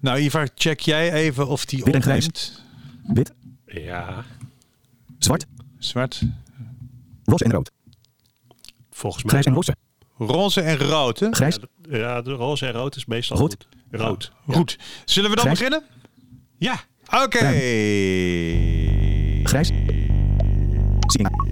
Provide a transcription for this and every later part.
Nou, Ivar, check jij even of die Wit en grijs. opneemt. Wit, Ja, zwart, Zwart, roze en rood. volgens mij. Grijs en roze. roze en rood, hè? Grijs, Ja, de roze en rood is meestal Rood. goed. Rood. Goed. Zullen we dan Grijs? beginnen? Ja. Oké. grijs. Zien.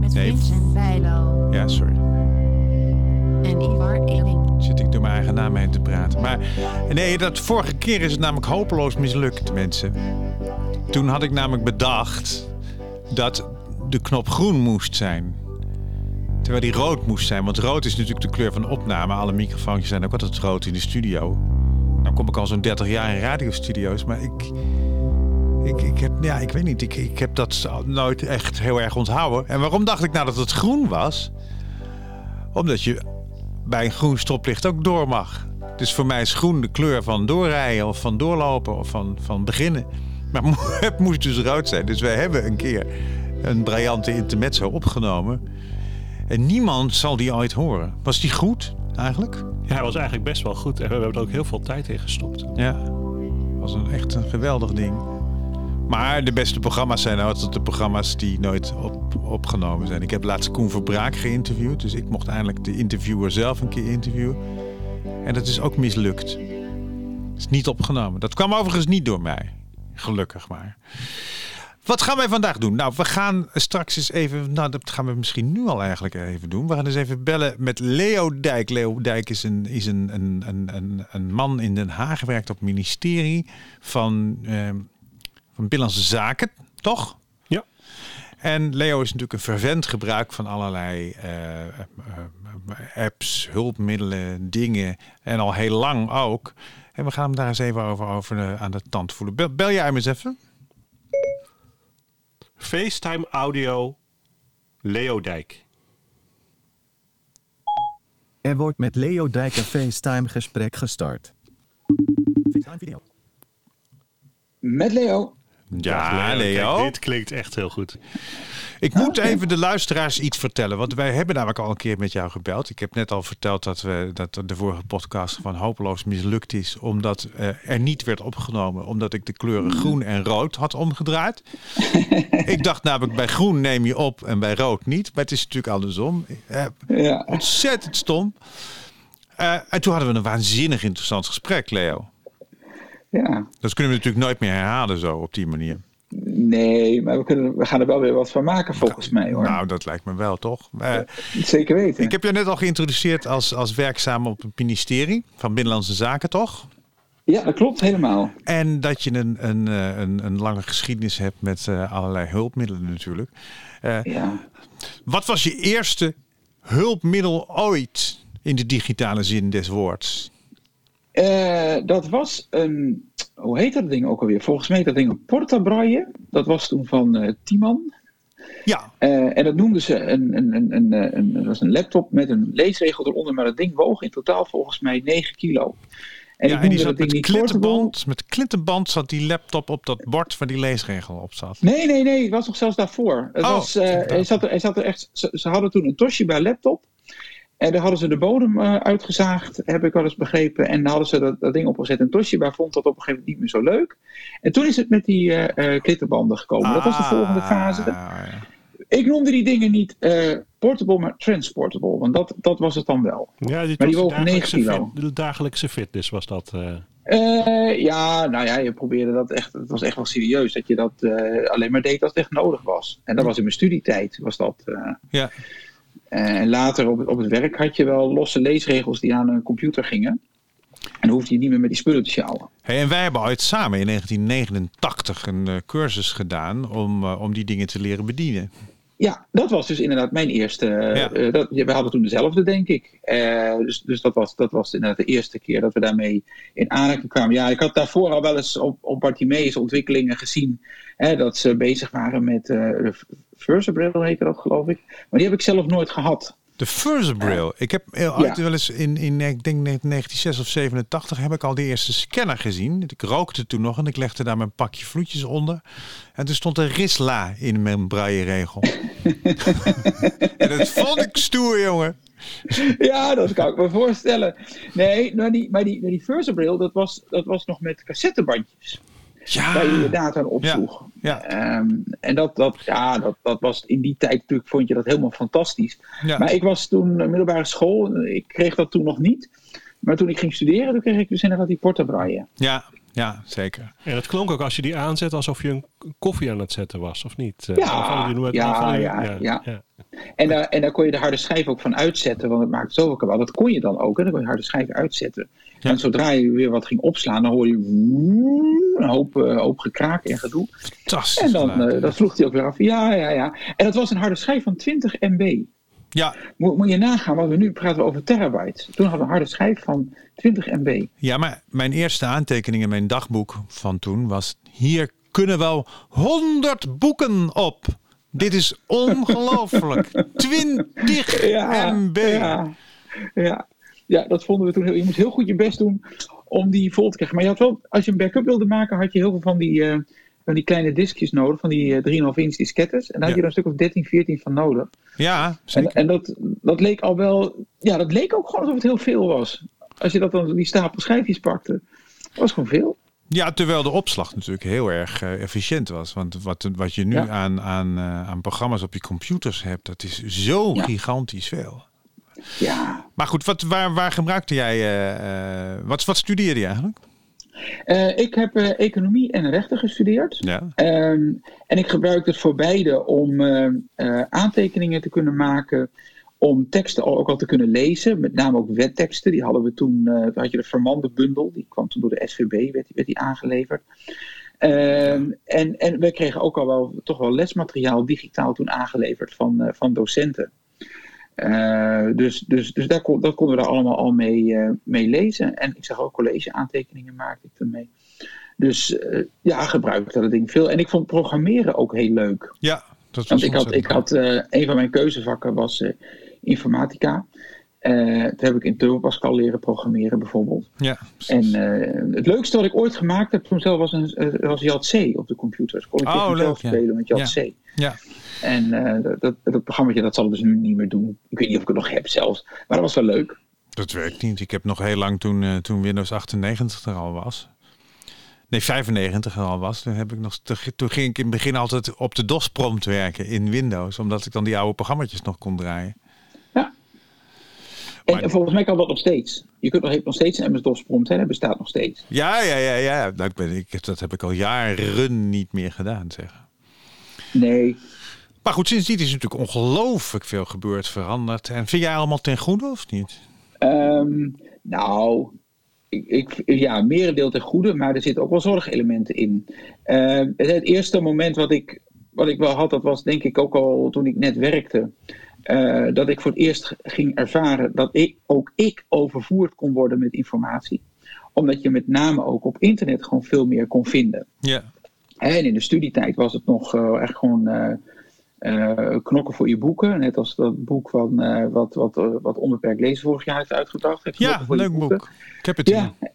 Met Nee. Vincent Bijlo Ja, sorry. en Ivar Eling. Zit ik door mijn eigen naam heen te praten. Maar nee, dat vorige keer is het namelijk hopeloos mislukt, mensen. Toen had ik namelijk bedacht dat de knop groen moest zijn. Terwijl die rood moest zijn. Want rood is natuurlijk de kleur van opname. Alle microfoontjes zijn ook altijd rood in de studio. Nou kom ik al zo'n 30 jaar in radiostudio's. Maar ik, ik, ik, heb, ja, ik weet niet. Ik, ik heb dat nooit echt heel erg onthouden. En waarom dacht ik nou dat het groen was? Omdat je bij een groen stoplicht ook door mag. Dus voor mij is groen de kleur van doorrijden of van doorlopen of van, van beginnen. Maar het moest dus rood zijn. Dus wij hebben een keer een briljante intermezzo opgenomen. En niemand zal die ooit horen. Was die goed eigenlijk? Ja, hij was eigenlijk best wel goed. En we hebben er ook heel veel tijd in gestopt. Ja. Was een echt een geweldig ding. Maar de beste programma's zijn altijd de programma's die nooit op, opgenomen zijn. Ik heb laatst Koen Verbraak geïnterviewd. Dus ik mocht eindelijk de interviewer zelf een keer interviewen. En dat is ook mislukt. is niet opgenomen. Dat kwam overigens niet door mij. Gelukkig maar. Wat gaan wij vandaag doen? Nou, we gaan straks eens even. Nou, dat gaan we misschien nu al eigenlijk even doen. We gaan eens even bellen met Leo Dijk. Leo Dijk is een, is een, een, een, een, een man in Den Haag. Werkt op het ministerie van, eh, van Binnenlandse Zaken, toch? Ja. En Leo is natuurlijk een fervent gebruik van allerlei eh, eh, eh, apps, hulpmiddelen, dingen. En al heel lang ook. En we gaan hem daar eens even over, over aan de tand voelen. Bel, bel jij hem eens even? FaceTime audio Leo Dijk. Er wordt met Leo Dijk een FaceTime gesprek gestart. FaceTime video. Met Leo. Ja, Leo. Kijk, dit klinkt echt heel goed. Ik moet even de luisteraars iets vertellen. Want wij hebben namelijk al een keer met jou gebeld. Ik heb net al verteld dat, we, dat de vorige podcast van Hopeloos mislukt is. Omdat eh, er niet werd opgenomen. Omdat ik de kleuren groen en rood had omgedraaid. ik dacht namelijk bij groen neem je op en bij rood niet. Maar het is natuurlijk andersom. Eh, Ja. ontzettend stom. Eh, en toen hadden we een waanzinnig interessant gesprek, Leo. Ja. Dat kunnen we natuurlijk nooit meer herhalen zo op die manier. Nee, maar we, kunnen, we gaan er wel weer wat van maken volgens mij hoor. Nou, dat lijkt me wel, toch? Zeker weten. Ik heb je net al geïntroduceerd als, als werkzaam op het ministerie van Binnenlandse Zaken, toch? Ja, dat klopt helemaal. En dat je een, een, eh, een, een lange geschiedenis hebt met eh, allerlei hulpmiddelen natuurlijk. Eh, Ja. wat was je eerste hulpmiddel ooit in de digitale zin des woords? Eh, dat was een, hoe heet dat ding ook alweer? Volgens mij heet dat ding een portabraille. Dat was toen van eh Timan. Ja, Eh, en dat noemden ze een, een, een, een, een, dat was een laptop met een leesregel eronder, maar dat ding woog in totaal volgens mij 9 kilo. En ja en die zat met klintenband. Met klintenband zat die laptop op dat bord waar die leesregel op zat. Nee, nee, nee, het was nog zelfs daarvoor. Het Oh, was, hij zat er, hij zat er echt, ze, ze hadden toen een Toshiba laptop. En daar hadden ze de bodem eh, uitgezaagd, heb ik wel eens begrepen. En daar hadden ze dat, dat ding opgezet. En Toshiba vond dat op een gegeven moment niet meer zo leuk. En toen is het met die eh eh, klittenbanden gekomen. dat was de volgende fase. Ah, ja. Ik noemde die dingen niet eh, portable, maar transportable. Want dat, dat was het dan wel. Ja, dit Maar die wogen dagelijkse 9 kilo. fit- De dagelijkse fitness was dat. eh. Eh, ja, nou ja, je probeerde dat echt. Het was echt wel serieus dat je dat eh, alleen maar deed als het echt nodig was. En dat was in mijn studietijd. Was dat, eh. Ja. En later op, het- op het werk had je wel losse leesregels die aan een computer gingen. En dan hoefde je niet meer met die spullen te sjouwen. Hey, en wij hebben ooit samen in 1989 een eh, cursus gedaan om, eh, om die dingen te leren bedienen. Ja, dat was dus inderdaad mijn eerste. eh, Ja. eh, dat, we hadden toen dezelfde, denk ik. Eh, dus dus dat, was, dat was inderdaad de eerste keer dat we daarmee in aanraking kwamen. Ja, ik had daarvoor al wel eens op, op Bartimeus ontwikkelingen gezien. Hè, dat ze bezig waren met. Eh Braille heette dat, geloof ik. Maar die heb ik zelf nooit gehad. De Versabril. Ik heb ooit wel eens in, in ik denk 1986 of 87 heb ik al die eerste scanner gezien. Ik rookte toen nog en ik legde daar mijn pakje vloetjes onder. En toen stond er Risla in mijn braille regel. en dat vond ik stoer, jongen. Ja, dat kan ik me voorstellen. Nee, maar die, maar die, die dat was, dat was nog met cassettebandjes. Ja. Waar je je data aan opsloeg. Ja. Ehm, en dat, dat, ja, dat, dat was in die tijd natuurlijk, vond je dat helemaal fantastisch. Ja. Maar ik was toen eh, middelbare school, ik kreeg dat toen nog niet. Maar toen ik ging studeren, toen kreeg ik dus inderdaad die portabraille. Ja, ja, zeker. En het klonk ook als je die aanzet alsof je een koffie aan het zetten was, of niet? Eh, Ja, ja, die- ja, ja. En, daar en daar kon je de harde schijf ook van uitzetten, want het maakt zoveel kabaal. Dat kon je dan ook, hè? dan kon je de harde schijf uitzetten. Ja. En zodra je weer wat ging opslaan, dan hoorde je een hoop, eh, hoop gekraak en gedoe. Fantastisch. En dan, eh, dan sloeg hij ook weer af. Ja, ja, ja. En dat was een harde schijf van 20 MB. Ja, Moet, moet je nagaan, want we nu praten we over terabytes. Toen hadden we een harde schijf van 20 MB. ja, maar mijn eerste aantekening in mijn dagboek van toen was... Hier kunnen wel 100 boeken op. Dit is ongelooflijk. 20 MB. Ja, ja. ja, dat vonden we toen heel. Je moest heel goed je best doen om die vol te krijgen. Maar je had wel, als je een backup wilde maken, had je heel veel van die, eh, van die kleine diskjes nodig, van die eh, 3,5 inch diskettes. En daar had je er een stuk of 13, 14 van nodig. Ja, En, zeker. en dat, dat leek al wel, ja, dat leek ook gewoon alsof het heel veel was. Als je dat dan die stapel schijfjes pakte, dat was gewoon veel. Ja, terwijl de opslag natuurlijk heel erg eh, efficiënt was. Want wat, wat je nu Ja. aan, aan, eh, aan programma's op je computers hebt, dat is zo Ja. gigantisch veel. Ja, Maar goed, wat, waar, waar gebruikte jij, eh, eh, wat, wat studeerde je eigenlijk? Eh, ik heb eh, economie en rechten gestudeerd. Ja. Ehm, en ik gebruik het voor beide om eh, aantekeningen te kunnen maken, om teksten ook al te kunnen lezen, met name ook wetteksten. Die hadden we toen, had je de Vermande bundel, die kwam toen door de SVB, werd, die- werd die aangeleverd. Ehm, en, en we kregen ook al wel toch wel lesmateriaal digitaal toen aangeleverd van, van docenten. Eh, dus dus, dus daar kon, dat konden we daar allemaal al mee, eh, mee lezen. En ik zag ook college-aantekeningen maakte ik ermee. Dus eh, ja, gebruik dat ding veel. En ik vond programmeren ook heel leuk. Ja, dat was Want ik had, ik had een van mijn keuzevakken was informatica. Toen heb ik in Turbo Pascal leren programmeren bijvoorbeeld. Ja, En het leukste wat ik ooit gemaakt heb toen zelf was, een, was op de computers. Kon ik Oh, leuk, ja. spelen met Jat Ja. Ja. En eh, dat, dat, dat programma dat zal het dus nu niet meer doen. Ik weet niet of ik het nog heb zelfs. Maar dat was wel leuk. dat werkt niet. Ik heb nog heel lang toen, eh, toen Windows 98 er al was. Nee, 95 er al was. Toen, heb ik nog, toen ging ik in het begin altijd op de DOS-prompt werken in Windows. Omdat ik dan die oude programma's nog kon draaien. En Maar- volgens mij kan dat nog steeds. Je kunt nog, nog steeds een MS-DOS prompt, hè? dat bestaat nog steeds. Ja, ja, ja, ja. Nou, ik ben, ik, dat heb ik al jaren niet meer gedaan, zeg. Nee, Maar goed, sindsdien is natuurlijk ongelooflijk veel gebeurd, veranderd. En vind jij allemaal ten goede of niet? Ehm, nou, ik, ik, ja, merendeel ten goede, maar er zitten ook wel zorgelementen in. Ehm, het, het eerste moment wat ik, wat ik wel had, dat was denk ik ook al toen ik net werkte. eh, dat ik voor het eerst ging ervaren dat ik, ook ik overvoerd kon worden met informatie. Omdat je met name ook op internet gewoon veel meer kon vinden. Ja. En in de studietijd was het nog eh, echt gewoon eh, eh, knokken voor je boeken. Net als dat boek van, wat, wat, wat Onbeperkt Lezen vorig jaar heeft uitgebracht. Knokken Ja, leuk boek. Ik heb het Ja, hier.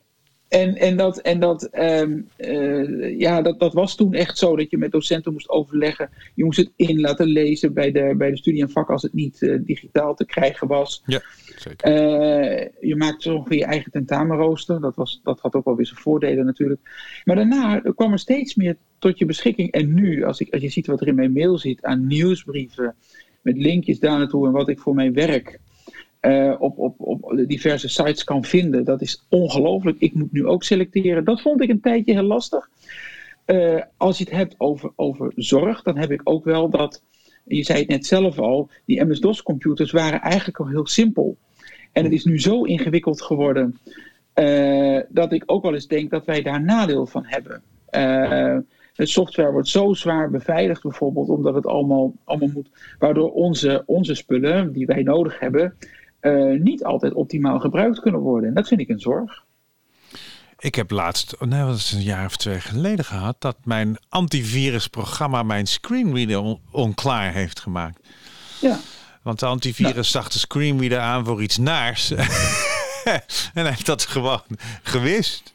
En, en, dat, en dat, ehm, eh, ja, dat, dat was toen echt zo dat je met docenten moest overleggen. Je moest het in laten lezen bij de, bij de studie en vak als het niet eh, digitaal te krijgen was. Ja, zeker. Eh, je maakte zo ongeveer je eigen tentamenrooster. Dat, was, dat had ook wel weer zijn voordelen natuurlijk. Maar daarna kwam er steeds meer tot je beschikking. En nu, als, ik, als je ziet wat er in mijn mail zit aan nieuwsbrieven. Met linkjes daar naartoe en wat ik voor mijn werk eh, op, op, op diverse sites kan vinden. Dat is ongelooflijk. Ik moet nu ook selecteren. Dat vond ik een tijdje heel lastig. Eh, als je het hebt over, over zorg, dan heb ik ook wel dat. Je zei het net zelf al, die MS-DOS-computers waren eigenlijk al heel simpel. En het is nu zo ingewikkeld geworden eh, dat ik ook wel eens denk dat wij daar nadeel van hebben. De software wordt zo zwaar beveiligd, bijvoorbeeld, omdat het allemaal, allemaal moet. Waardoor onze, onze spullen die wij nodig hebben, eh, niet altijd optimaal gebruikt kunnen worden. En dat vind ik een zorg. Ik heb laatst, oh nee, dat is een jaar of twee geleden gehad, dat mijn antivirusprogramma mijn screenreader on- onklaar heeft gemaakt. Ja, Want de antivirus zag de screenreader aan voor iets naars. en hij heeft dat gewoon gewist.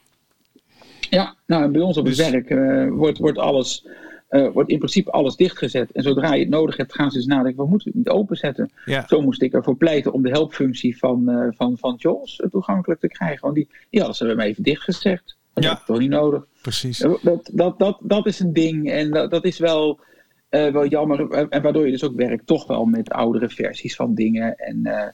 Ja, nou, bij ons op het Dus- werk eh, wordt, wordt, alles, eh, wordt in principe alles dichtgezet. En zodra je het nodig hebt, gaan ze eens nadenken, we moeten het niet openzetten. Ja, Zo moest ik ervoor pleiten om de helpfunctie van, eh van, van Jos eh, toegankelijk te krijgen. Want die, die hadden ze hem even dichtgezegd. Dat Ja. heb ik toch niet nodig. precies. Dat, dat, dat, dat is een ding en dat, dat is wel, wel jammer. En- waardoor je dus ook werkt toch wel met oudere versies van dingen. En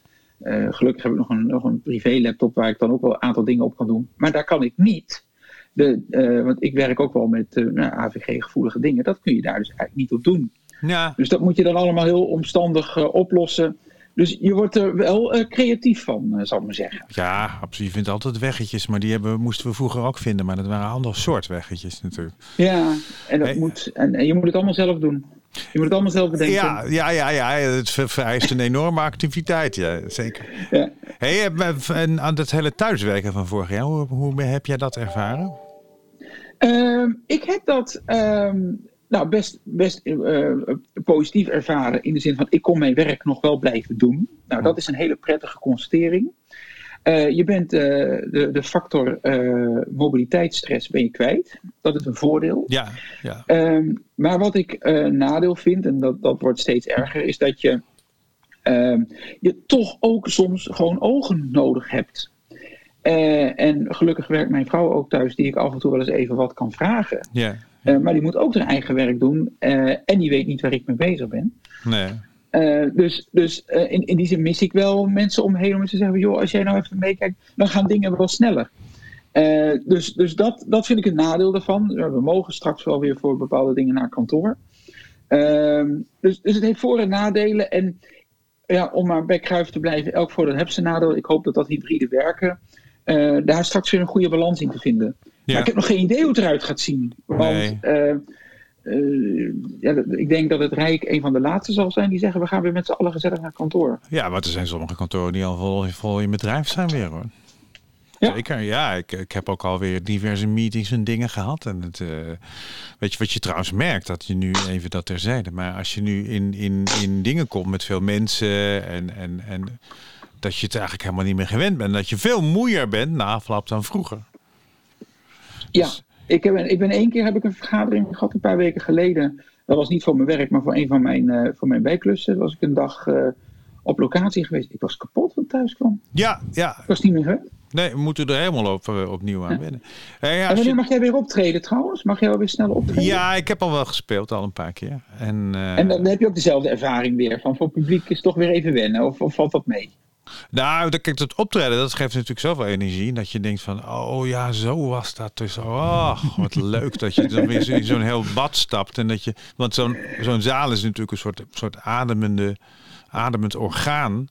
gelukkig heb ik nog een, nog een privé laptop waar ik dan ook wel een aantal dingen op kan doen. Maar daar kan ik niet. De, eh, want ik werk ook wel met eh, nou, AVG-gevoelige dingen. Dat kun je daar dus eigenlijk niet op doen. Ja, Dus dat moet je dan allemaal heel omstandig eh, oplossen. Dus je wordt er wel creatief van, zal ik maar zeggen. ja, absoluut. Je vindt altijd weggetjes, maar die hebben, moesten we vroeger ook vinden. Maar dat waren ander soort weggetjes natuurlijk. Ja, en, dat Hey. moet, en, en je moet het allemaal zelf doen. Je moet het allemaal zelf bedenken. Ja, ja, ja, ja, het ver- vereist een enorme activiteit, ja, zeker. Ja. Hey, eh, en aan het hele thuiswerken van vorig jaar, hoe, hoe heb jij dat ervaren? Ehm, ik heb dat ehm, nou, best, best eh, positief ervaren. In de zin van, ik kon mijn werk nog wel blijven doen. Nou, dat is een hele prettige constatering. Eh, je bent eh, de, de factor eh, mobiliteitsstress ben je kwijt. Dat is een voordeel. Ja, ja. Ehm, maar wat ik eh, nadeel vind, en dat, dat wordt steeds erger, is dat je, ehm, je toch ook soms gewoon ogen nodig hebt. En gelukkig werkt mijn vrouw ook thuis, die ik af en toe wel eens even wat kan vragen. ja. Maar die moet ook haar eigen werk doen en die weet niet waar ik mee bezig ben. Nee. Eh, dus dus eh, in, in die zin mis ik wel mensen omheen om te zeggen: joh, als jij nou even meekijkt, dan gaan dingen wel sneller. Eh, dus dus dat, dat vind ik een nadeel daarvan. We mogen straks wel weer voor bepaalde dingen naar kantoor. Ehm, dus, dus het heeft voor- en nadelen. En ja, om maar bij Kruif te blijven, elk voordeel heeft zijn nadeel. Ik hoop dat dat hybride werken, daar straks weer een goede balans in te vinden. Ja. Maar ik heb nog geen idee hoe het eruit gaat zien. Want Nee. Eh, ja, ik denk dat het Rijk een van de laatste zal zijn die zeggen: we gaan weer met z'n allen gezellig naar kantoor. Ja, want er zijn sommige kantoren die al vol, vol in bedrijf zijn weer hoor. Ja. Zeker, ja. Ik, ik heb ook alweer diverse meetings en dingen gehad. En het, eh, weet je wat je trouwens merkt? Dat je nu even dat terzijde. Maar als je nu in, in, in dingen komt met veel mensen en, en, en dat je het eigenlijk helemaal niet meer gewend bent. Dat je veel moeier bent na afloop dan vroeger. Ja, Dus- ik, heb ik ben één keer heb ik een vergadering gehad, een paar weken geleden. Dat was niet voor mijn werk, maar voor een van mijn, eh van mijn bijklussen. was ik een dag eh, op locatie geweest. Ik was kapot ik thuis kwam. Ja, ja. Ik was niet meer gewend. Nee, we moeten er helemaal op, eh, opnieuw aan wennen. Eh, En wanneer je- mag jij weer optreden trouwens? Mag jij wel weer snel optreden? ja, ik heb al wel gespeeld, al een paar keer. En, eh, En dan heb je ook dezelfde ervaring weer. Van voor het publiek is toch weer even wennen. Of, of valt dat mee? Nou, dat- kijk, het optreden, dat geeft natuurlijk zoveel energie. Dat je denkt van, oh ja, zo was dat dus. Oh, wat leuk dat je dan weer in zo'n heel bad stapt. En dat je, want zo'n zo'n zaal is natuurlijk een soort, soort ademende, ademend orgaan.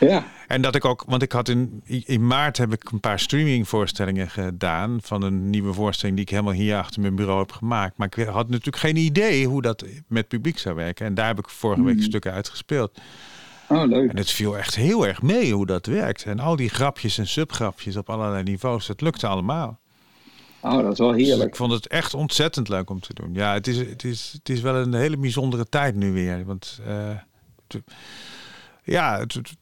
Ja. En dat ik ook, want ik had in, in maart heb ik een paar streamingvoorstellingen gedaan. Van een nieuwe voorstelling die ik helemaal hier achter mijn bureau heb gemaakt. Maar ik had natuurlijk geen idee hoe dat met publiek zou werken. En daar heb ik vorige week stukken uitgespeeld. Oh, leuk. En het viel echt heel erg mee hoe dat werkt. En al die grapjes en subgrapjes op allerlei niveaus, dat lukte allemaal. Oh, dat is wel Dus heerlijk. ik vond het echt ontzettend leuk om te doen. Ja, het is, het is, het is wel een hele bijzondere tijd nu weer. Want eh, ja, het,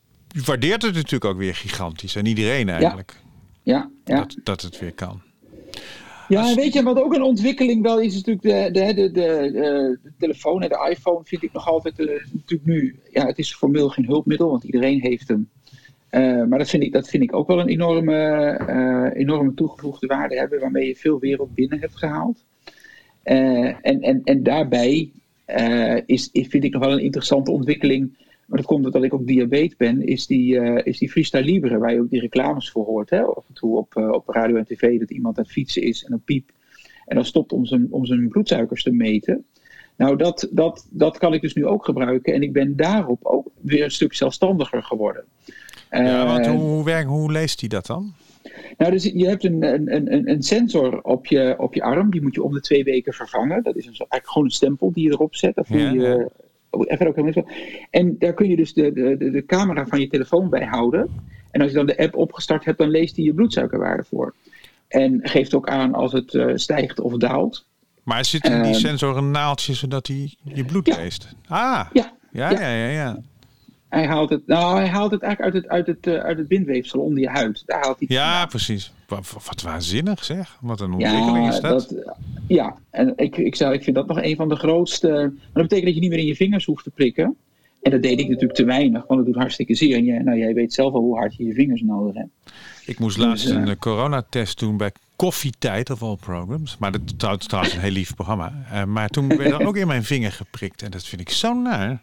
waardeert het natuurlijk ook weer gigantisch. En iedereen eigenlijk. Ja, ja. Dat, dat het weer kan. Ja, en weet je wat ook een ontwikkeling wel is, is natuurlijk de, de, de, de, eh, de telefoon en de iPhone vind ik nog altijd eh, natuurlijk nu. Ja, het is formeel geen hulpmiddel, want iedereen heeft hem. Eh, maar dat vind, ik, dat vind ik ook wel een enorme, enorme toegevoegde waarde hebben, waarmee je veel wereld binnen hebt gehaald. Eh, en, en, en daarbij is, is, vind ik nog wel een interessante ontwikkeling. Maar dat komt omdat ik ook diabetes ben, is die, eh, is die Freestyle Libre, waar je ook die reclames voor hoort. Hè? Af en toe op, eh, op radio en tv dat iemand aan het fietsen is en dan piep. En dan stopt om zijn, om zijn bloedsuikers te meten. Nou, dat, dat, dat kan ik dus nu ook gebruiken. En ik ben daarop ook weer een stuk zelfstandiger geworden. Ja, want Eh, hoe, hoe, werkt, hoe leest hij dat dan? nou, dus je hebt een, een, een, een sensor op je, op je arm. Die moet je om de twee weken vervangen. Dat is een, eigenlijk gewoon een stempel die je erop zet. Ja, je, ja. Oh, ook helemaal. En daar kun je dus de, de, de, camera van je telefoon bij houden. En als je dan de app opgestart hebt, dan leest hij je bloedsuikerwaarde voor. En geeft ook aan als het eh, stijgt of daalt. Maar zit in die Ehm, sensor een naaldje zodat hij je bloed ja. leest? Ah, Ja, ja, ja. ja, ja. hij haalt het, nou, hij haalt het eigenlijk uit het, uit het, eh, uit het bindweefsel onder je huid. Daar haalt hij Ja, precies. Wat, wat waanzinnig zeg. Wat een ontwikkeling is dat. dat, ja, en ik, ik, zou, ik vind dat nog een van de grootste. Maar dat betekent dat je niet meer in je vingers hoeft te prikken. En dat deed ik natuurlijk te weinig, want het doet hartstikke zeer. En jij, nou, jij weet zelf al hoe hard je je vingers nodig hebt. Ik moest laatst Dus, een eh, coronatest doen bij Koffietijd of all programs. Maar dat is trouwens een heel lief programma. Eh, maar toen werd er ook in mijn vinger geprikt. En dat vind ik zo naar.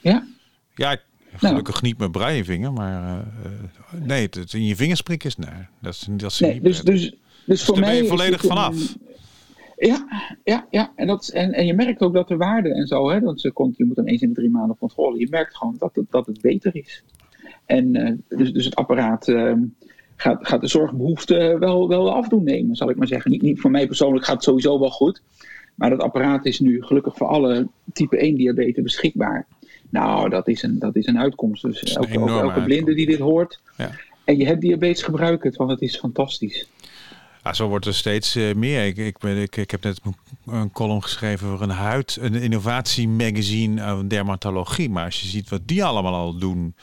Ja, Ja, ik- gelukkig niet mijn braillevinger. Maar eh, eh, nee, het, in je vingers prikken is naar. Dat is, dat is nee, niet dus, prettig. dus, dus voor daar ben mij. je volledig een- vanaf. Ja, ja, ja. En, dat, en, en je merkt ook dat de waarde en zo, hè, want ze komt, je moet dan eens in de drie maanden controle. Je merkt gewoon dat het, dat het beter is. En eh, dus, dus het apparaat eh, gaat, gaat de zorgbehoefte wel, wel afdoen nemen, zal ik maar zeggen. Niet, niet voor mij persoonlijk gaat het sowieso wel goed. Maar dat apparaat is nu gelukkig voor alle type 1 diabetes beschikbaar. Nou, dat is een, dat is een uitkomst. Dus een elke, elke, blinde die dit hoort Ja. en je hebt diabetes, gebruik het, want het is fantastisch. Ja, zo wordt er steeds eh, meer. Ik, ik, ben, ik, ik heb net een- column geschreven voor een huid, een innovatiemagazine over dermatologie. Maar als je ziet wat die allemaal al doen.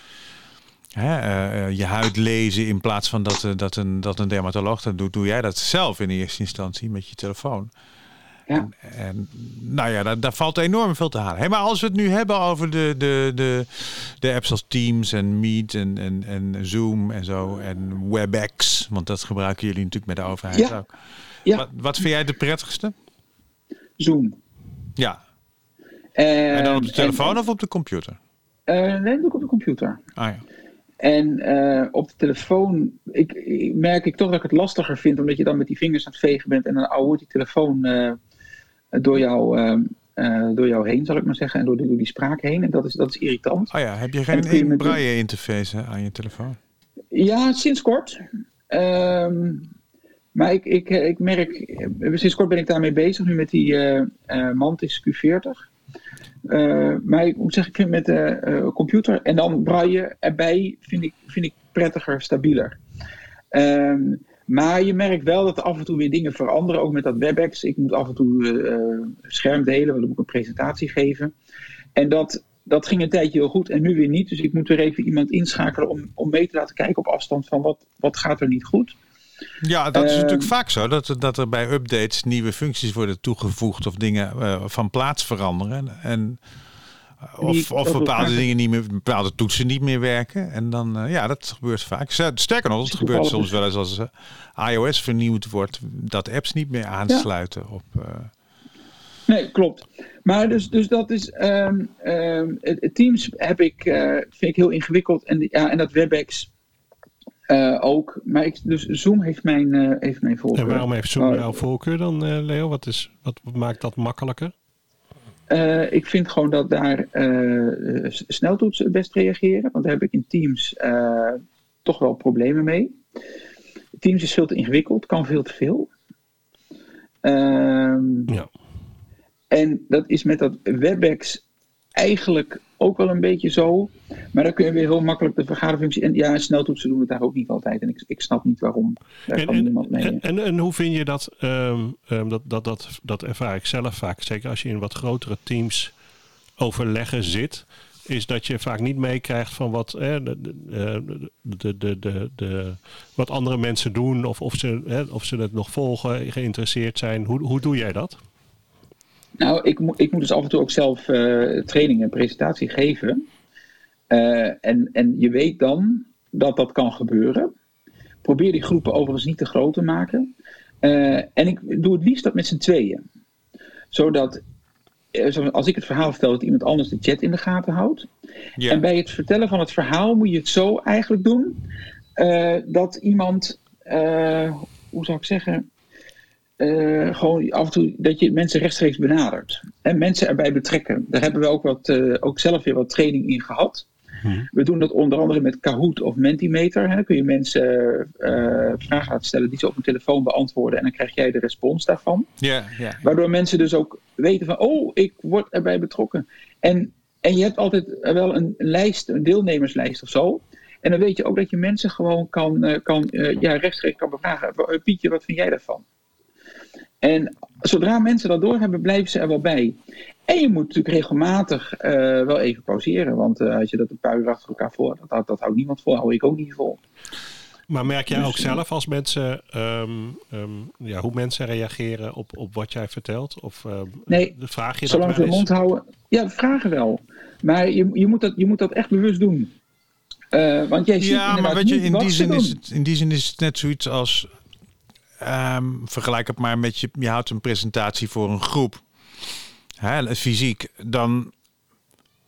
Hè, eh, eh, je huid lezen in plaats van dat, eh, dat, een, dat een dermatoloog dat doet, doe jij dat zelf in eerste instantie met je telefoon. Ja. En nou ja, daar, daar valt enorm veel te halen. Hey, maar als we het nu hebben over de, de, de, de apps als Teams en Meet en, en, en Zoom en zo en WebEx, want dat gebruiken jullie natuurlijk met de overheid Ja. ook. Ja. Wat, wat vind jij de prettigste? Zoom. Ja. En dan op de en- telefoon of op de computer? Eh, nee, ik op de computer. Ah ja. En eh, op de telefoon ik, ik- merk ik toch dat ik het lastiger vind, omdat je dan met die vingers aan het vegen bent en dan ouwe wordt die telefoon eh, door, jou, eh, eh, door jou heen, zal ik maar zeggen, en door die, door die spraak heen. En dat is, dat is irritant. Oh ja, heb je geen braille interface aan je telefoon? Ja, sinds kort. Ehm, maar ik, ik, ik merk, eh, sinds kort ben ik daarmee bezig, nu met die eh, eh, Mantis Q40. Eh, maar ik moet zeggen, ik vind met de eh, computer en dan braille erbij vind ik, vind ik prettiger, stabieler. Ehm, maar je merkt wel dat er af en toe weer dingen veranderen, ook met dat WebEx. Ik moet af en toe eh, scherm delen, want dan moet ik een presentatie geven. En dat, dat ging een tijdje heel goed en nu weer niet. Dus ik moet weer even iemand inschakelen om, om mee te laten kijken op afstand van wat, wat gaat er niet goed. Ja, dat is Ehm, natuurlijk vaak zo. Dat, dat er bij updates nieuwe functies worden toegevoegd of dingen eh, van plaats veranderen. En, eh, of of bepaalde dingen niet meer, bepaalde toetsen niet meer werken. En dan, eh, ja, dat gebeurt vaak. Sterker nog, het gebeurt soms wel eens als eh, iOS vernieuwd wordt, dat apps niet meer aansluiten op. eh, Nee, klopt. Maar dus, dus dat is. ehm, ehm, Teams heb ik, eh, vind ik heel ingewikkeld. En, die- ja, en dat WebEx eh, ook. Maar ik, dus Zoom heeft mijn, eh, heeft mijn voorkeur. En waarom heeft Zoom Oh, jouw voorkeur dan, eh, Leo? Wat, is, wat maakt dat makkelijker? Eh, ik vind gewoon dat daar eh, s- sneltoetsen best reageren. Want daar heb ik in Teams eh, toch wel problemen mee. Teams is veel te ingewikkeld, kan veel te veel. Ehm, Ja. En dat is met dat WebEx eigenlijk ook wel een beetje zo. Maar dan kun je weer heel makkelijk de vergaderfunctie. En ja, sneltoetsen doen het daar ook niet altijd. En ik, ik snap niet waarom. Daar En, kan en, niemand mee. en, en, en hoe vind je dat, ehm, ehm, dat, dat, dat, dat ervaar ik zelf vaak, zeker als je in wat grotere teams overleggen zit, is dat je vaak niet meekrijgt van wat, eh, de, de, de, de, de, de- wat andere mensen doen of of ze, eh, of ze het nog volgen, geïnteresseerd zijn. Hoe, hoe doe jij dat? Nou, ik, moet ik moet dus af en toe ook zelf eh, training en presentatie geven. Eh, en, en je weet dan dat dat kan gebeuren. Probeer die groepen overigens niet te groot te maken. Eh, en ik doe het liefst dat met z'n tweeën. Zodat, als ik het verhaal vertel, dat iemand anders de chat in de gaten houdt. ja. En bij het vertellen van het verhaal moet je het zo eigenlijk doen dat iemand, hoe zou ik zeggen, eh, gewoon af en toe dat je mensen rechtstreeks benadert en mensen erbij betrekken. Daar hebben we ook, wat, eh, ook zelf weer wat training in gehad. We doen dat onder andere met Kahoot of Mentimeter. Hè. Dan kun je mensen eh, vragen laten stellen die ze op een telefoon beantwoorden en dan krijg jij de respons daarvan. ja, ja. Waardoor mensen dus ook weten van, oh, ik word erbij betrokken. En, en je hebt altijd wel een lijst, een deelnemerslijst of zo. En dan weet je ook dat je mensen gewoon kan, kan ja, rechtstreeks kan bevragen. Pietje, wat vind jij daarvan? En zodra mensen dat doorhebben, blijven ze er wel bij. En je moet natuurlijk regelmatig eh, wel even pauzeren. Want eh, als je dat een paar uur achter elkaar voor, dat, dat, dat houdt niemand vol, hou ik ook niet vol. Maar merk jij Dus, ook zelf als mensen, ehm, ehm, ja, hoe mensen reageren op, op wat jij vertelt? Of ehm, Nee, vraag je dat Zolang ze eens? mond houden. Ja, vragen wel. Maar je, je, moet, dat, je moet dat echt bewust doen. Eh, want jij ziet Ja, maar weet je, in die, zin is het, in die zin is het net zoiets als. Ehm, vergelijk het maar met je. Je houdt een presentatie voor een groep. Hè, fysiek. Dan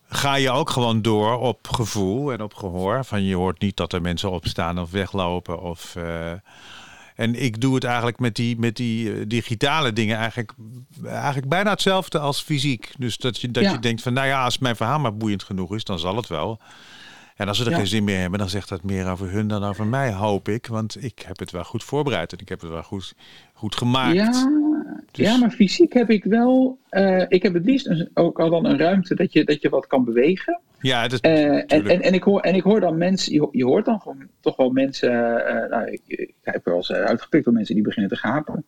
ga je ook gewoon door op gevoel en op gehoor. Van je hoort niet dat er mensen opstaan of weglopen. Of, eh, en ik doe het eigenlijk met die, met die eh, digitale dingen eigenlijk, eigenlijk bijna hetzelfde als fysiek. Dus dat je, dat Ja. je denkt van, nou ja, als mijn verhaal maar boeiend genoeg is, dan zal het wel. En als ze er Ja. geen zin meer hebben, dan zegt dat meer over hun dan over mij, hoop ik. Want ik heb het wel goed voorbereid en ik heb het wel goed, goed gemaakt. Ja, Dus- ja, maar fysiek heb ik wel. eh, ik heb het liefst een- ook al dan een ruimte dat je, dat je wat kan bewegen. Ja, dat, Eh, en, en, en, ik hoor, en ik hoor dan mensen, je, ho- je hoort dan gewoon toch wel mensen. eh, nou, ik, ik heb wel eens uitgepikt door mensen die beginnen te gapen.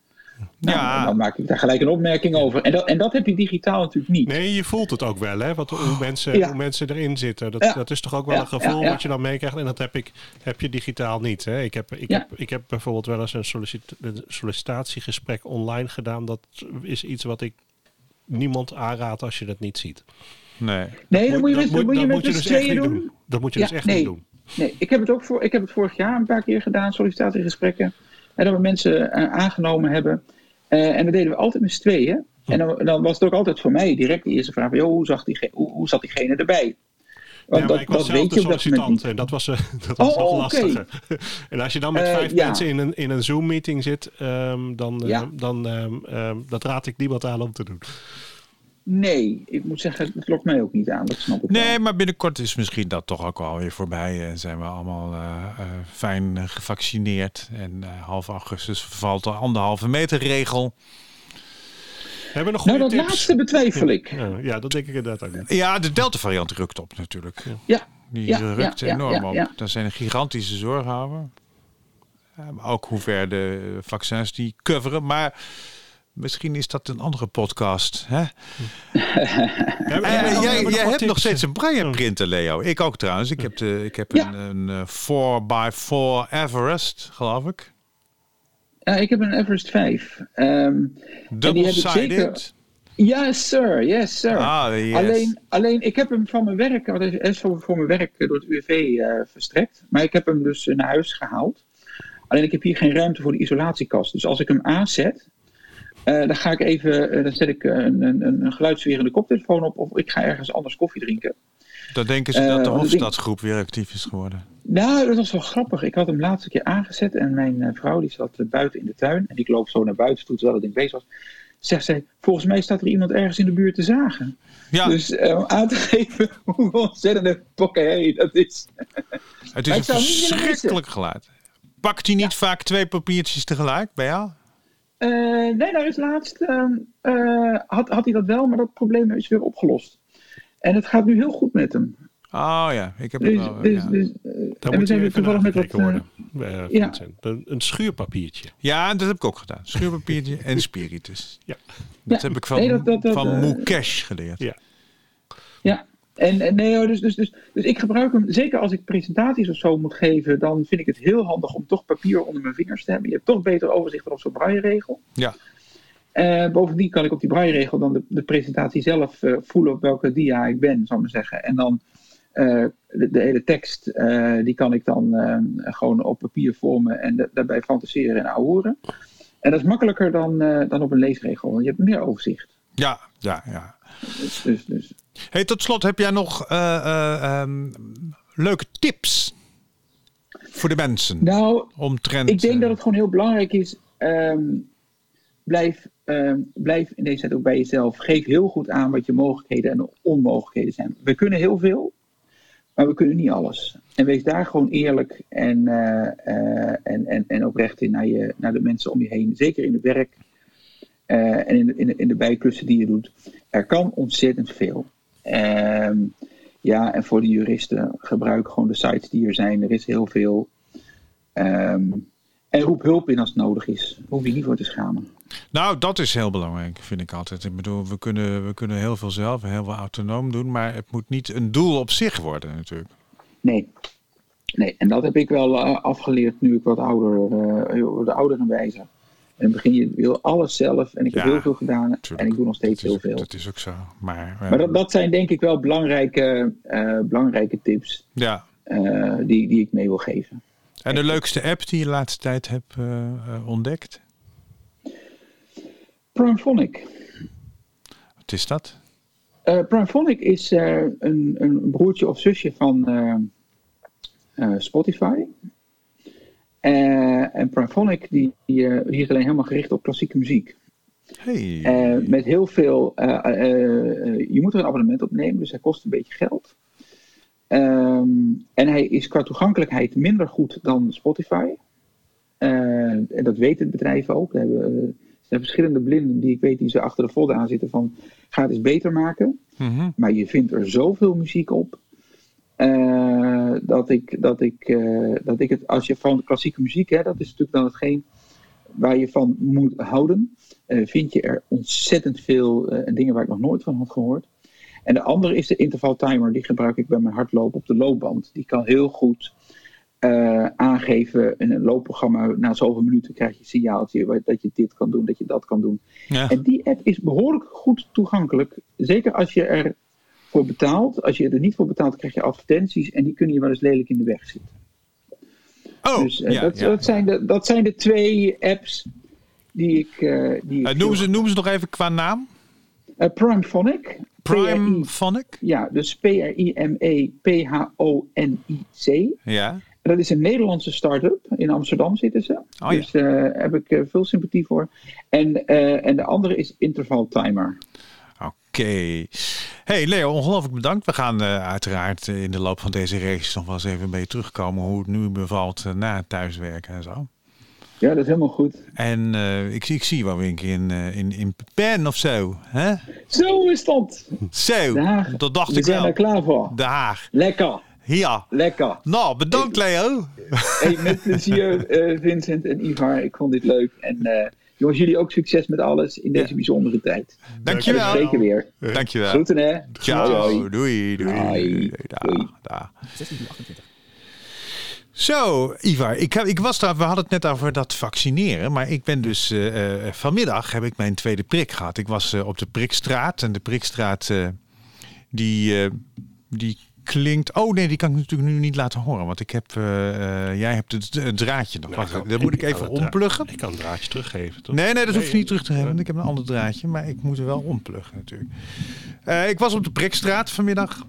Nou, Ja. Dan maak ik daar gelijk een opmerking over. En dat, en dat heb je digitaal natuurlijk niet. Nee, je voelt het ook wel, hè? Wat, hoe, mensen, Ja. hoe mensen erin zitten. Dat, Ja. dat is toch ook wel Ja, een gevoel ja, ja. wat je dan meekrijgt. En dat heb, ik, heb je digitaal niet. Hè? Ik, heb, ik, Ja. heb, ik heb bijvoorbeeld wel eens een, sollicit- een sollicitatiegesprek online gedaan. Dat is iets wat ik niemand aanraad als je dat niet ziet. nee. nee, dan moet je dat met, moet je dat met moet je z'n dus echt niet doen. Dat moet je Ja, dus echt nee. niet doen. Nee, ik heb het ook voor, ik heb het vorig jaar een paar keer gedaan, sollicitatiegesprekken. En dat we mensen eh, aangenomen hebben. Eh, en dat deden we altijd met z'n tweeën. En dan, dan was het ook altijd voor mij direct de eerste vraag: van, joh, hoe, zag die, hoe, hoe zat diegene erbij? Want ja, dat, ik was dat weet de je op dat moment en dat was, eh, dat was Oh, nog oké. lastiger. en als je dan met Eh, vijf ja. mensen in een, in een Zoom-meeting zit, ehm, eh, dan ehm, ehm, dat raad ik niemand aan om te doen. Nee, ik moet zeggen, het lokt mij ook niet aan. Dat snap ik wel. nee, maar binnenkort is misschien dat toch ook alweer voorbij. En zijn we allemaal eh, eh, fijn gevaccineerd. En eh, half augustus vervalt de anderhalve meter regel. Hebben we nog Nou, dat tips? laatste betwijfel ik. Ja, ja, dat denk ik inderdaad ook niet. Ja, de Delta variant rukt op natuurlijk. Ja, Die Ja, rukt ja, ja, enorm ja, op. Daar zijn gigantische zorgen over. Ook hoe ver de vaccins die coveren. Maar misschien is dat een andere podcast. Hè? Hebben- Eh, jij hebt nog steeds een braille printer, Leo. Ik ook trouwens. Ik heb, de, ik heb Ja. een, een eh, 4x4 Everest, geloof ik. Ja, ik heb een Everest 5. Ehm, die heb ik zeker- Double-sided. yes, sir. Yes, sir. Ah, yes. Alleen, alleen, ik heb hem van mijn werk, want hij is voor, voor mijn werk eh, door het UWV eh, verstrekt. Maar ik heb hem dus eh, naar huis gehaald. Alleen ik heb hier geen ruimte voor de isolatiekast. Dus als ik hem aanzet, eh, dan ga ik even, eh, dan zet ik eh, een, een, een geluidswerende koptelefoon op. Of ik ga ergens anders koffie drinken. Dan denken ze dat de Hofstadgroep weer actief is geworden. Nou, dat was wel grappig. Ik had hem laatste keer aangezet en mijn vrouw die zat buiten in de tuin. En ik loop zo naar buiten toe terwijl het ding bezig was. Zegt zij, volgens mij staat er iemand ergens in de buurt te zagen. Ja, Dus om aan te geven hoe ontzettend pokkehee dat is. het is een verschrikkelijk geluid. Pakt hij niet vaak twee papiertjes tegelijk bij jou? Eh, nee, nou is laatst ehm, eh, had, had hij dat wel, maar dat probleem is weer opgelost. En het gaat nu heel goed met hem. Oh ja, ik heb het Dus, wel. dus, ja. dus, eh, Daar en moet we je zijn weer even toevallig met wat... worden. ja. Vincent. Een, een schuurpapiertje. Ja, dat heb ik ook gedaan. Schuurpapiertje en spiritus. Ja. Dat Ja, heb ik van, nee, dat- dat- dat, van Mukesh geleerd. Ja. Ja, en, en nee, dus, dus, dus, dus ik gebruik hem, zeker als ik presentaties of zo moet geven, dan vind ik het heel handig om toch papier onder mijn vingers te hebben. Je hebt toch beter overzicht dan op zo'n braille-regel. Ja. Eh, bovendien kan ik op die braille-regel dan de, de presentatie zelf eh, voelen op welke dia ik ben, zou ik maar zeggen. En dan eh, de, de hele tekst, die kan ik dan gewoon op papier vormen en da- daarbij fantaseren en ouwehoeren. En dat is makkelijker dan, dan op een leesregel, want je hebt meer overzicht. Ja, ja, ja. Dus, dus, dus. Hey, tot slot heb jij nog eh, eh, ehm, leuke tips voor de mensen Nou, omtrent. Ik denk eh, dat het gewoon heel belangrijk is. ehm, blijf, ehm, blijf in deze tijd ook bij jezelf. Geef heel goed aan wat je mogelijkheden en onmogelijkheden zijn. We kunnen heel veel, maar we kunnen niet alles. En wees daar gewoon eerlijk en, eh, eh, en, en, en oprecht in naar, je, naar de mensen om je heen. Zeker in het werk en in de, in, de, in de bijklussen die je doet. Er kan ontzettend veel. Ehm, ja, en voor de juristen gebruik gewoon de sites die er zijn. Er is heel veel. Ehm, En roep hulp in als het nodig is. Hoef je niet voor te schamen. Nou, dat is heel belangrijk, vind ik altijd. Ik bedoel, we kunnen, we kunnen heel veel zelf, heel veel autonoom doen, maar het moet niet een doel op zich worden natuurlijk. Nee. Nee, en dat heb ik wel eh, afgeleerd nu ik wat ouder, uh, de ouder en wijzer. En dan begin je wil alles zelf en ik heb Ja, heel veel gedaan tuurlijk. en ik doe nog steeds heel veel. dat is ook zo. Maar, eh, Maar dat, dat zijn denk ik wel belangrijke, eh, belangrijke tips ja. eh, die, die ik mee wil geven. En de leukste app die je de laatste tijd hebt ontdekt? Primephonic. Wat is dat? Eh Primephonic is een, een broertje of zusje van Spotify. Eh, en Primephonic die, die, eh, die is alleen helemaal gericht op klassieke muziek. Hey. Eh, met heel veel. eh, eh, eh, je moet er een abonnement op nemen, dus hij kost een beetje geld. Ehm, en hij is qua toegankelijkheid minder goed dan Spotify. Eh, en dat weet het bedrijf ook. Er, hebben, er zijn verschillende blinden die ik weet die ze achter de folder aan zitten van ga het eens beter maken. Mhm. Maar je vindt er zoveel muziek op. eh, dat, ik, dat, ik, eh, dat ik het, als je van klassieke muziek, hè, dat is natuurlijk dan hetgeen waar je van moet houden, eh, vind je er ontzettend veel dingen waar ik nog nooit van had gehoord. En de andere is de intervaltimer, die gebruik ik bij mijn hardlopen op de loopband. Die kan heel goed aangeven in een loopprogramma, na zoveel minuten krijg je een signaaltje dat je dit kan doen, dat je dat kan doen. Ja. En die app is behoorlijk goed toegankelijk. Zeker als je er voor betaalt. Als je er niet voor betaalt, krijg je advertenties en die kunnen je wel eens lelijk in de weg zitten. Oh, dus eh, ja, dat, ja. Dat, zijn de, dat zijn de twee apps die ik. eh die ik Eh, noem, ze, noem ze nog even qua naam. Primephonic. Prime PRI Phonic. Ja, dus P-R-I-M-E-P-H-O-N-I-C. Ja. En Dat is een Nederlandse start-up. In Amsterdam zitten ze. ja. Dus daar heb ik veel sympathie voor. En, en de andere is Interval Timer. Oké. Hey Leo, ongelooflijk bedankt. We gaan eh, uiteraard in de loop van deze race nog wel eens even bij je terugkomen hoe het nu bevalt eh, na het thuiswerken en zo. Ja, dat is helemaal goed. En eh, ik, zie- ik zie wel weer een keer in, in, in Pen of zo. Hè? Zo is dat. Zo, dat dacht We ik zijn wel. er klaar voor. De Haag. Lekker. Ja. Lekker. Nou, bedankt Leo. Hey, met plezier, Vincent en Ivar. Ik vond dit leuk. En jongens, jullie ook succes met alles in deze Ja. bijzondere tijd. En Dankjewel. zeker weer. Dankjewel. Groeten hè. Ciao. Doei. Doei. Dag. 16 uur 28. Zo, Ivar, ik, heb, ik was daar, we hadden het net over dat vaccineren, maar ik ben dus eh, eh, vanmiddag heb ik mijn tweede prik gehad. Ik was eh, op de prikstraat en de prikstraat eh, die, eh, die klinkt. Oh nee, die kan ik natuurlijk nu niet laten horen, want ik heb, eh, eh, jij hebt het, het draadje nog. Wacht, kan- dat moet ik even het ompluggen. Ik kan een draadje teruggeven, toch? Nee, nee, dat hoef je niet terug te hebben. want Ik heb een ander draadje, maar ik moet er wel ompluggen natuurlijk. Eh, ik was op de Prikstraat vanmiddag.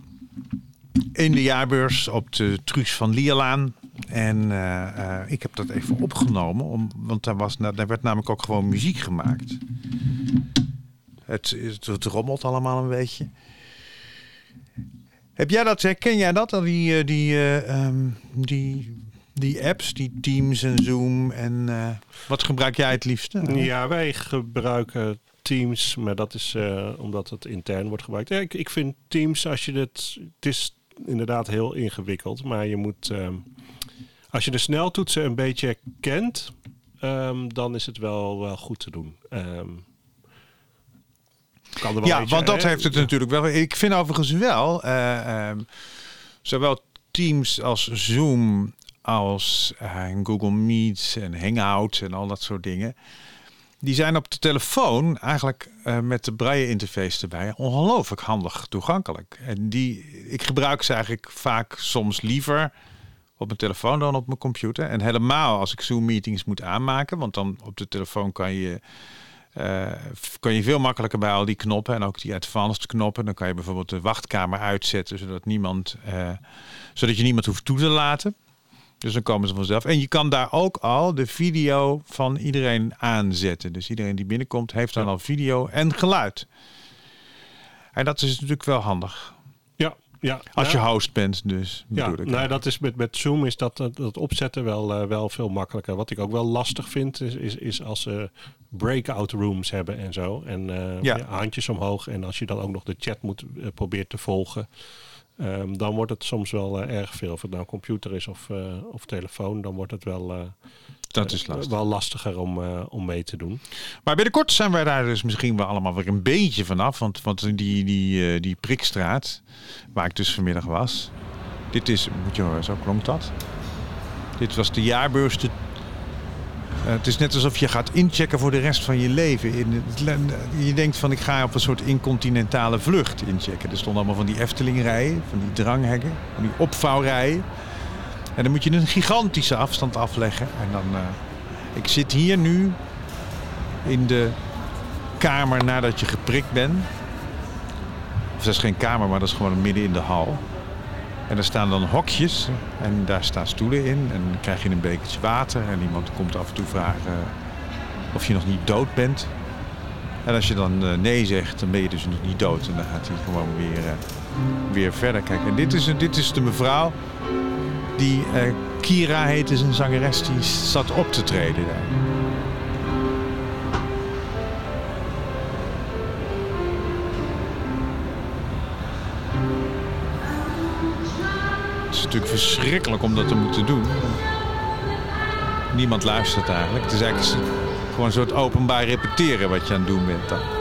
In de jaarbeurs op de Truus van Lierlaan. En eh, eh, ik heb dat even opgenomen, om, want daar, was, daar werd namelijk ook gewoon muziek gemaakt. Het, het, het rommelt allemaal een beetje. Heb jij dat, herken jij dat? Die, eh, die, eh, ehm, die, die apps, die Teams en Zoom en eh, wat gebruik jij het liefste? Ja, wij gebruiken Teams, maar dat is omdat het intern wordt gebruikt. Ja, ik, ik vind Teams, als je het... Het is inderdaad heel ingewikkeld, maar je moet... ehm, als je de sneltoetsen een beetje kent, ehm, dan is het wel, wel goed te doen. Ehm, kan er wel Ja, want dat hè? heeft het natuurlijk wel. Ik vind overigens wel, eh, ehm, zowel Teams als Zoom als eh, Google Meet en Hangouts en al dat soort dingen. Die zijn op de telefoon eigenlijk eh, met de braille interface erbij ongelooflijk handig toegankelijk. En die, ik gebruik ze eigenlijk vaak soms liever op mijn telefoon dan op mijn computer. En helemaal als ik Zoom meetings moet aanmaken, want dan op de telefoon kan je eh, kan je veel makkelijker bij al die knoppen en ook die advanced knoppen. Dan kan je bijvoorbeeld de wachtkamer uitzetten, zodat, niemand, eh, zodat je niemand hoeft toe te laten. Dus dan komen ze vanzelf. En je kan daar ook al de video van iedereen aanzetten. Dus iedereen die binnenkomt heeft dan al video en geluid. En dat is natuurlijk wel handig. Ja. Als je host bent dus, Ja, ik. nou, dat is met, met Zoom is dat, dat, opzetten wel, eh, wel veel makkelijker. Wat ik ook wel lastig vind, is, is, is als ze breakout rooms hebben en zo. En eh, Ja. ja, handjes omhoog. En als je dan ook nog de chat moet eh, proberen te volgen. ehm, dan wordt het soms wel erg veel. Of het nou computer is of, of telefoon, dan wordt het wel, Dat is eh, lastig. wel lastiger om, eh, om mee te doen. Maar binnenkort zijn wij daar dus misschien wel allemaal weer een beetje vanaf. Want, want die, die, eh, die prikstraat, waar ik dus vanmiddag was. Dit is, moet je horen, zo klonk dat. Dit was de jaarbeurs. te- eh, het is net alsof je gaat inchecken voor de rest van je leven. In het, je denkt van ik ga op een soort incontinentale vlucht inchecken. Er stonden allemaal van die Eftelingrijen, van die dranghekken, van die opvouwrijen. En dan moet je een gigantische afstand afleggen. En dan, eh, ik zit hier nu in de kamer nadat je geprikt bent. Of dat is geen kamer, maar dat is gewoon midden in de hal. En er staan dan hokjes en daar staan stoelen in. En dan krijg je een bekertje water en iemand komt af en toe vragen of je nog niet dood bent. En als je dan eh, nee zegt, dan ben je dus nog niet dood. En dan gaat hij gewoon weer, eh, weer verder. Kijk, en dit is, dit is de mevrouw die eh, Kira heet, is een zangeres die zat op te treden. daar. Het is natuurlijk verschrikkelijk om dat te moeten doen. Niemand luistert eigenlijk. Het is eigenlijk gewoon een soort openbaar repeteren wat je aan het doen bent dan.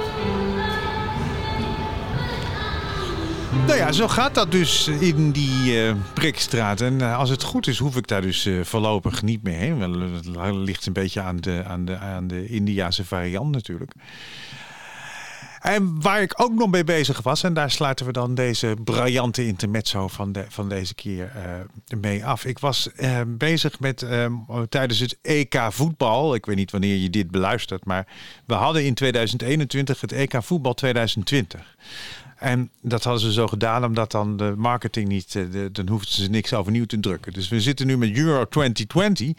Nou ja, zo gaat dat dus in die eh, prikstraat. En eh, als het goed is, hoef ik daar dus eh, voorlopig niet meer heen. Wel, Het ligt een beetje aan de, aan de, aan de Indiase variant natuurlijk. En waar ik ook nog mee bezig was, en daar sluiten we dan deze briljante intermezzo van, de, van deze keer mee af. Ik was bezig met tijdens het EK voetbal. Ik weet niet wanneer je dit beluistert, maar we hadden in 2021 het EK voetbal 2020. En dat hadden ze zo gedaan omdat dan de marketing niet, eh, de, dan hoefden ze niks overnieuw te drukken. Dus we zitten nu met Euro 2020.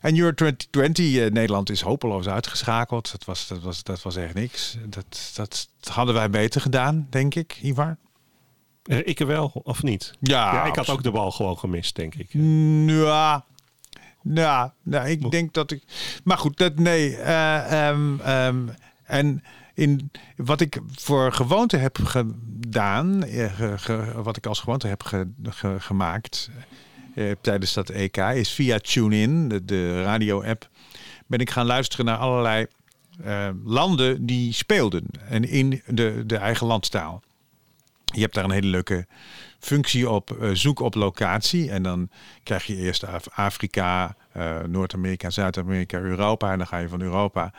En Euro 2020, eh, Nederland is hopeloos uitgeschakeld. Dat was, dat was, dat was echt niks. Dat, dat hadden wij beter gedaan, denk ik, Ivar. Eh, ik wel, of niet? Ja, ja, ik had ook de bal gewoon gemist, denk ik. Ja, nou, nou, ik denk dat ik. Maar goed, dat nee. eh, ehm, ehm, en in wat ik voor gewoonte heb gedaan, eh, wat ik als gewoonte heb ge- ge- gemaakt eh, tijdens dat EK, is via TuneIn, de, de radio-app, ben ik gaan luisteren naar allerlei eh, landen die speelden en in de, de eigen landstaal. Je hebt daar een hele leuke functie op eh, zoek op locatie. En dan krijg je eerst Af- Afrika, eh, Noord-Amerika, Zuid-Amerika, Europa. En dan ga je van Europa,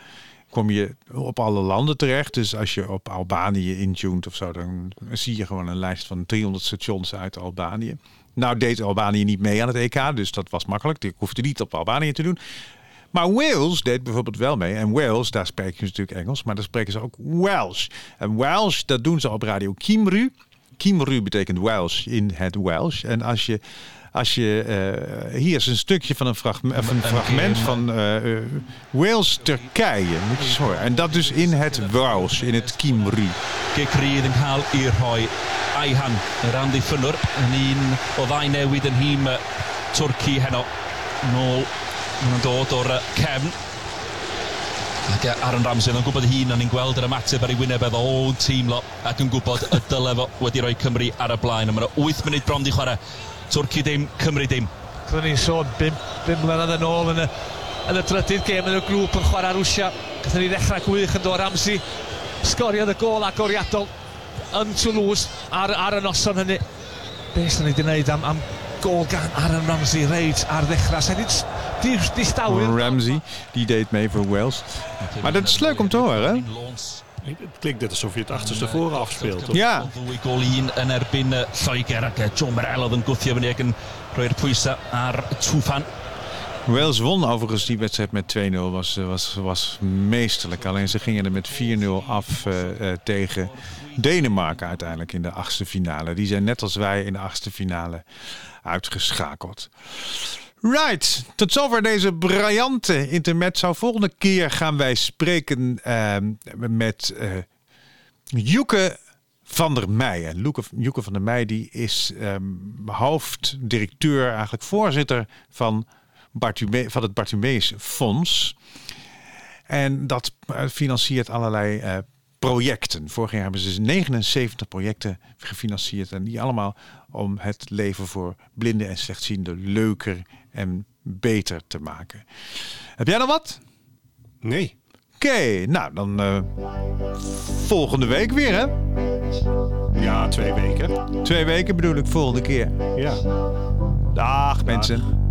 kom je op alle landen terecht. Dus als je op Albanië intuned of zo, dan zie je gewoon een lijst van 300 stations uit Albanië. Nou deed Albanië niet mee aan het EK, dus dat was makkelijk. Ik hoefde niet op Albanië te doen. Maar Wales deed bijvoorbeeld wel mee. En Wales, daar spreken ze natuurlijk Engels, maar daar spreken ze ook Welsh. En Welsh, dat doen ze op radio Kimru. Kimru betekent Welsh in het Welsh. En als je, als je eh, hier is een stukje van een, fragme- of een fragment van eh, eh, Wales Turkije, moet je eens horen. En dat dus in het Welsh, in het Kimru. Ge Crydd yn cael i rhoi Aihan, yr amddiffynwr, yn un o ddau newydd yn hym Twrci heno. Nôl, maen nhw'n dod o'r cefn. Ac Aaron Ramsey, yn gwybod hun, o'n i'n gweld yr ymateb ar ei wyneb efo o'n tîmlo ac yn gwybod y dyle fo wedi rhoi Cymru ar y blaen. A Mae'n 8 munud bron di chwarae. Twrci dim, Cymru dim. Fyddwn ni'n sôn 5, 5 mlynedd yn ôl yn y, yn y trydydd gêm yn y grŵp yn chwarae Rwsia. Gathen ni ddechrau gwych yn dod Ramsey. Sgoriodd y gol agoriadol yn Toulouse ar, ar y noson hynny. Be sy'n ni wedi gwneud am, am gol gan Aaron Ramsey reid ar ddechrau. Sa'n ni'n di, di stawyr. Ramsey, die deed mee voor Wales. Maar dat is leuk om te horen. Het klinkt net alsof je het achterstevoren afspeelt. toch? Ja. Ddwy gol un yn erbyn uh, Lloegr ac uh, John Morel oedd yn gwthio fyny ac yn rhoi'r pwysau ar Tŵfan. Wales won overigens die wedstrijd met 2-0. Was, was, was meesterlijk. Alleen ze gingen er met 4-0 af eh, eh, tegen Denemarken uiteindelijk in de achtste finale. Die zijn net als wij in de achtste finale uitgeschakeld. Right, tot zover deze briljante intermezzo. Volgende keer gaan wij spreken eh, met eh Joeke van der Meij. En Loeke- Joeke van der Meij die is ehm, hoofddirecteur, eigenlijk voorzitter van, Bartume, van het Bartumeus Fonds. En dat eh, financiert allerlei eh, projecten. Vorig jaar hebben ze 79 projecten gefinancierd. En die allemaal om het leven voor blinden en slechtzienden leuker en beter te maken. Heb jij nog wat? Nee. Oké, nou dan eh, volgende week weer hè? Ja, twee weken. Twee weken bedoel ik, volgende keer. Ja. Dag mensen.